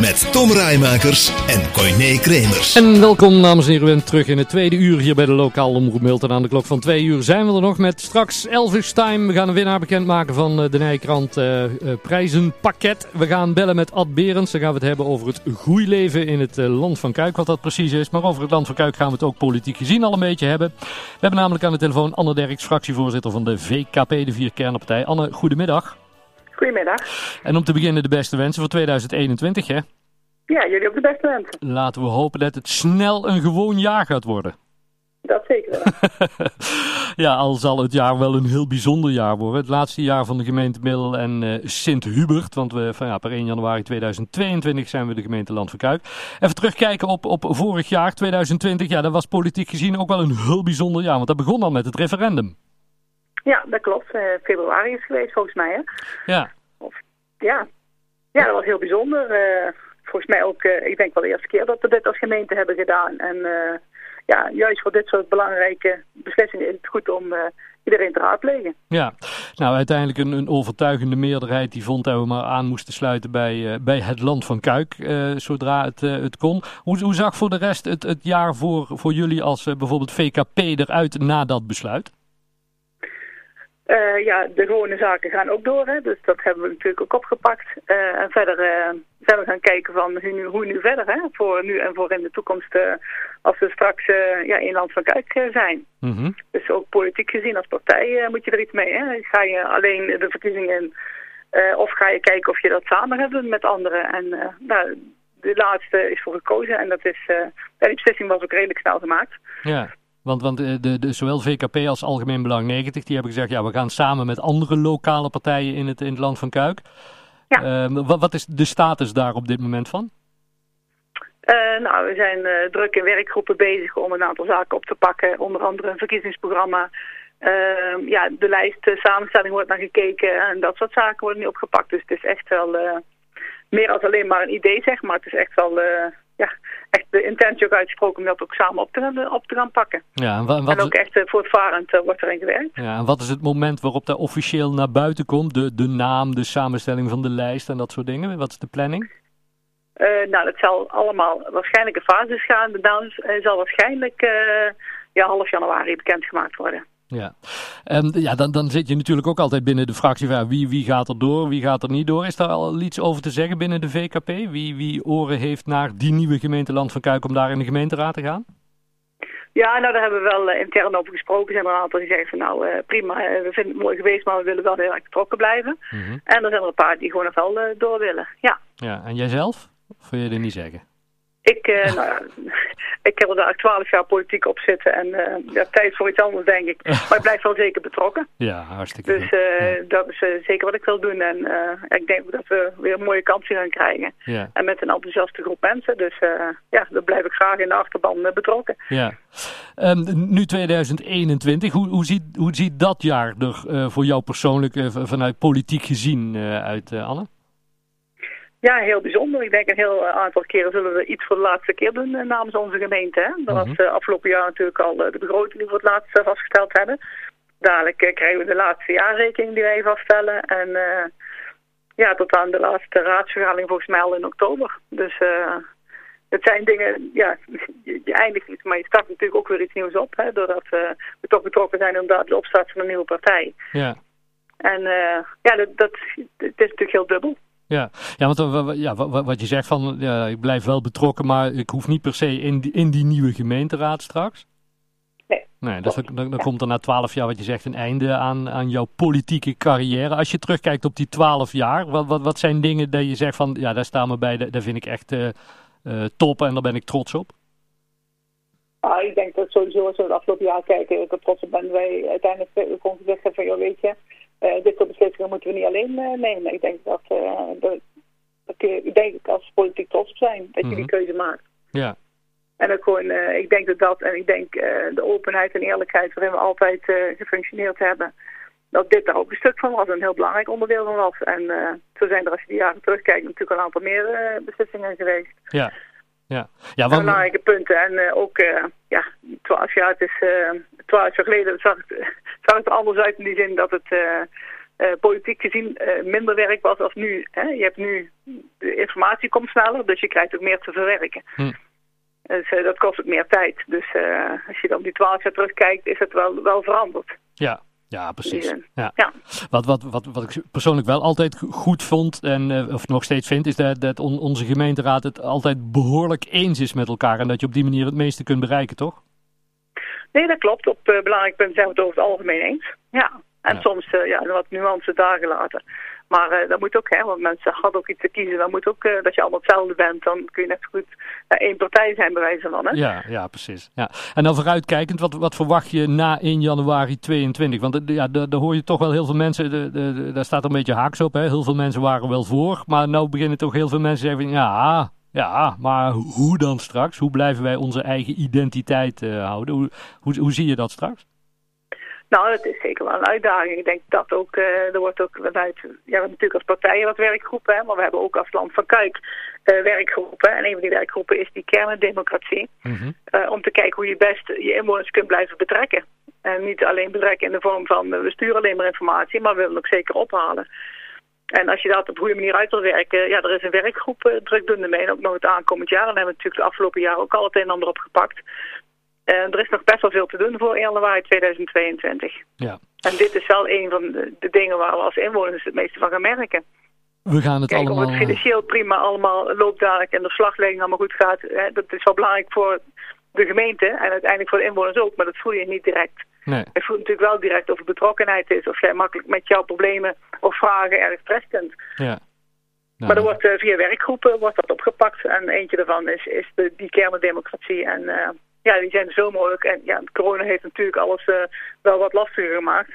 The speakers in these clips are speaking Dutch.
Met Tom Rijmakers en Coyne Kremers. En welkom dames en heren terug in het tweede uur hier bij de lokaal omroep Milton. Aan de klok van twee uur zijn we er nog met straks Elvis Time. We gaan een winnaar bekendmaken van eh, de Nijkrant uh, uh, prijzenpakket. We gaan bellen met Ad Berends. Dan gaan we het hebben over het groeileven in het land van Kuik. Wat dat precies is. Maar over het land van Kuik gaan we het ook politiek gezien al een beetje hebben. We hebben namelijk aan de telefoon Anne Derks, fractievoorzitter van de VKP, de Vier Kernpartij. Anne, goedemiddag. Goedemiddag. En om te beginnen de beste wensen voor 2021, hè? Ja, jullie ook de beste wensen. Laten we hopen dat het snel een gewoon jaar gaat worden. Dat zeker wel. ja, al zal het jaar wel een heel bijzonder jaar worden. Het laatste jaar van de gemeente Middel en uh, Sint-Hubert. Want we, van, ja, per 1 januari 2022 zijn we de gemeente Land van Kuik. Even terugkijken op, op vorig jaar, 2020. Ja, dat was politiek gezien ook wel een heel bijzonder jaar. Want dat begon al met het referendum. Ja, dat klopt. Uh, februari is geweest volgens mij, hè? Ja. Ja. ja, dat was heel bijzonder. Uh, volgens mij ook, uh, ik denk wel de eerste keer dat we dit als gemeente hebben gedaan. En ja, juist voor dit soort belangrijke beslissingen is het goed om iedereen te raadplegen. Ja, nou uiteindelijk een, een overtuigende meerderheid die vond dat we maar aan moesten sluiten bij, bij het land van Kuik, zodra het, het kon. Hoe, hoe zag voor de rest het, het jaar voor, voor jullie als bijvoorbeeld VKP eruit na dat besluit? Uh, ja, de gewone zaken gaan ook door, hè? dus dat hebben we natuurlijk ook opgepakt. Uh, en verder uh, zijn we gaan kijken van hoe nu, hoe nu verder, hè? voor nu en voor in de toekomst, als we straks ja, in land van Kijk zijn. Mm -hmm. Dus ook politiek gezien als partij moet je er iets mee. Hè? Ga je alleen de verkiezingen in, of ga je kijken of je dat samen doen met anderen. En nou, de laatste is voor gekozen en dat is, die beslissing was ook redelijk snel gemaakt. Ja. Want, want de, de, zowel VKP als Algemeen Belang 90, die hebben gezegd, ja, we gaan samen met andere lokale partijen in het, in het land van Kuik. Ja. Uh, wat, wat is de status daar op dit moment van? Uh, nou, we zijn uh, druk in werkgroepen bezig om een aantal zaken op te pakken. Onder andere een verkiezingsprogramma. ja, de lijst samenstelling wordt naar gekeken en dat soort zaken worden nu opgepakt. Dus het is echt wel meer als alleen maar een idee, zeg maar. Het is echt wel ja, echt de intentie ook uitgesproken om dat ook samen op te, op te gaan pakken. Ja, en, wat en ook echt uh, voortvarend uh, wordt erin gewerkt. Ja, en wat is het moment waarop dat officieel naar buiten komt? De, de naam, de samenstelling van de lijst en dat soort dingen? Wat is de planning? Uh, nou, dat zal allemaal waarschijnlijk in fases gaan. De naam zal waarschijnlijk ja, half januari bekendgemaakt worden. Ja, en ja dan, dan zit je natuurlijk ook altijd binnen de fractie van wie, wie gaat er door, wie gaat er niet door. Is daar al iets over te zeggen binnen de VKP? Wie, wie oren heeft naar die nieuwe gemeente Land van Kuik om daar in de gemeenteraad te gaan? Ja, nou daar hebben we wel uh, intern over gesproken. Er zijn er een aantal die zeggen van nou uh, prima, uh, we vinden het mooi geweest, maar we willen wel heel erg betrokken blijven. Mm -hmm. En er zijn er een paar die gewoon nog wel door willen, ja. Ja, en jijzelf? Of wil je dit niet zeggen? Ik, nou ja, ik heb er daar twaalf jaar politiek op zitten en uh, ja, tijd voor iets anders denk ik. Maar ik blijf wel zeker betrokken. Ja, hartstikke Dus uh, ja. dat is uh, zeker wat ik wil doen en ik denk dat we weer een mooie kansen gaan krijgen. Ja. En met een enthousiaste groep mensen. Dus ja, daar blijf ik graag in de achterban betrokken. Ja. Um, nu 2021, hoe, hoe, ziet, hoe ziet dat jaar er voor jou persoonlijk vanuit politiek gezien uit, Anne? Ja, heel bijzonder. Ik denk een heel aantal keren zullen we iets voor de laatste keer doen uh, namens onze gemeente. Hè? Dat was uh, afgelopen jaar natuurlijk al de begroting die we voor het laatst vastgesteld hebben. Dadelijk krijgen we de laatste jaarrekening die wij vaststellen. En ja, tot aan de laatste raadsvergadering volgens mij al in oktober. Dus het zijn dingen, ja, je, eindigt iets, maar je start natuurlijk ook weer iets nieuws op. Hè? Doordat we toch betrokken zijn inderdaad de opstart van een nieuwe partij. Ja. En ja, dat, dat, het is natuurlijk heel dubbel. Ja, ja want ja, wat je zegt van ja, ik blijf wel betrokken, maar ik hoef niet per se in die, in die nieuwe gemeenteraad straks. Nee. Nee, dus dan, dan, dan komt er na twaalf jaar, wat je zegt, een einde aan, aan jouw politieke carrière. Als je terugkijkt op die twaalf jaar, wat, wat, wat zijn dingen dat je zegt van ja, daar staan we bij, daar vind ik echt uh, uh, top en daar ben ik trots op? Ah, ik denk dat sowieso als we het afgelopen jaar kijken, ik er trots op ben wij uiteindelijk kon zeggen van joh, weet je. Uh, dit soort beslissingen moeten we niet alleen uh, nemen. Ik denk dat, uh, dat, dat je, ik denk dat als politiek trots op zijn dat je die keuze maakt. Ja. En ook gewoon, ik denk dat dat, en ik denk de openheid en eerlijkheid waarin we altijd gefunctioneerd hebben, dat dit daar ook een stuk van was, een heel belangrijk onderdeel van was. En uh, zo zijn er, als je die jaren terugkijkt, natuurlijk een aantal meer uh, beslissingen geweest. Ja, ja. ja want... Belangrijke punten. En uh, ook, ja, twaalf jaar, het is twaalf jaar geleden zag het, zag het er anders uit in die zin dat het politiek gezien minder werk was als nu. Hè? Je hebt nu, de informatie komt sneller, dus je krijgt ook meer te verwerken. Hm. Dus dat kost ook meer tijd. Dus als je dan die twaalf jaar terugkijkt, is het wel, wel veranderd. Ja, ja, precies. Ja. ja. Wat, wat, wat, wat ik persoonlijk wel altijd goed vond, en, uh, of nog steeds vind, is dat, dat on, onze gemeenteraad het altijd behoorlijk eens is met elkaar. En dat je op die manier het meeste kunt bereiken, toch? Nee, dat klopt. Op uh, belangrijk punt zijn we het over het algemeen eens. Ja. En soms uh, ja, wat nuance dagen later. Maar uh, dat moet ook, hè, want mensen hadden ook iets te kiezen. Dan moet ook uh, dat je allemaal hetzelfde bent. Dan kun je net zo goed uh, één partij zijn, bij wijze van. Hè? Ja, ja, precies. Ja. En dan vooruitkijkend, wat, wat verwacht je na 1 januari 22? Want ja, daar hoor je toch wel heel veel mensen, de, de, daar staat een beetje haaks op. Hè? Heel veel mensen waren wel voor. Maar nu beginnen toch heel veel mensen zeggen: ja, ja, maar hoe dan straks? Hoe blijven wij onze eigen identiteit houden? Hoe, hoe zie je dat straks? Nou, het is zeker wel een uitdaging. Ik denk dat ook, uh, er wordt ook vanuit, ja, we hebben natuurlijk als partijen wat werkgroepen, hè, maar we hebben ook als land van Kuik uh, werkgroepen. En een van die werkgroepen is die kerndemocratie. Mm uh, om te kijken hoe je best je inwoners kunt blijven betrekken. En niet alleen betrekken in de vorm van, we sturen alleen maar informatie, maar we willen ook zeker ophalen. En als je dat op een goede manier uit wil werken, ja, er is een werkgroep drukdoende mee. En ook nog het aankomend jaar. En daar hebben we natuurlijk de afgelopen jaar ook al het een en ander opgepakt. Uh, er is nog best wel veel te doen voor 1 januari 2022. Ja. En dit is wel een van de, dingen waar we als inwoners het meeste van gaan merken. We gaan het Kijk, allemaal... Of het financieel prima allemaal loopt dadelijk en de slaglegging allemaal goed gaat. Hè, dat is wel belangrijk voor de gemeente en uiteindelijk voor de inwoners ook. Maar dat voel je niet direct. Nee. Je voelt natuurlijk wel direct of er betrokkenheid is. Of jij makkelijk met jouw problemen of vragen erg terecht kunt. Ja. Nou, maar er wordt uh, via werkgroepen wordt dat opgepakt. En eentje daarvan is, is de, die kerndemocratie. En uh, ja, die zijn zo mogelijk. En ja, corona heeft natuurlijk alles uh, wel wat lastiger gemaakt.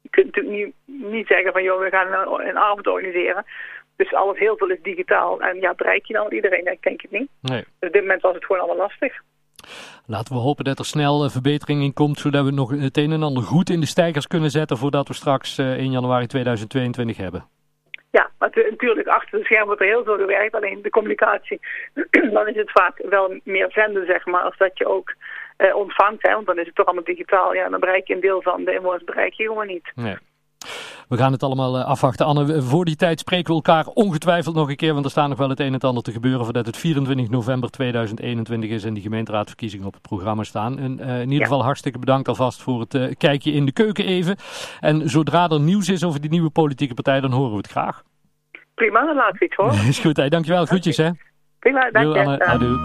Je kunt natuurlijk niet, niet zeggen van, joh, we gaan een, een, avond organiseren. Dus alles heel veel is digitaal. En ja, bereik je dan iedereen? Ik denk het niet. Nee. Dus op dit moment was het gewoon allemaal lastig. Laten we hopen dat er snel verbetering in komt, zodat we nog het een en ander goed in de stijgers kunnen zetten voordat we straks 1 januari 2022 hebben. Maar natuurlijk achter de scherm wordt er heel veel gewerkt. Alleen de communicatie, dan is het vaak wel meer zenden, zeg maar, als dat je ook uh, ontvangt. Hè, want dan is het toch allemaal digitaal. Ja, dan bereik je een deel van de inwoners bereik je gewoon niet. Nee. We gaan het allemaal uh, afwachten. Anne, voor die tijd spreken we elkaar ongetwijfeld nog een keer, want er staat nog wel het een en ander te gebeuren voordat het 24 november 2021 is en die gemeenteraadverkiezingen op het programma staan. En, uh, in ieder ja. geval hartstikke bedankt alvast voor het uh, kijkje in de keuken even. En zodra er nieuws is over die nieuwe politieke partij, dan horen we het graag. Prima, dan laat we iets hoor. is goed, hè. dankjewel. Groetjes, hè. Prima, dankjewel. Anne, adieu.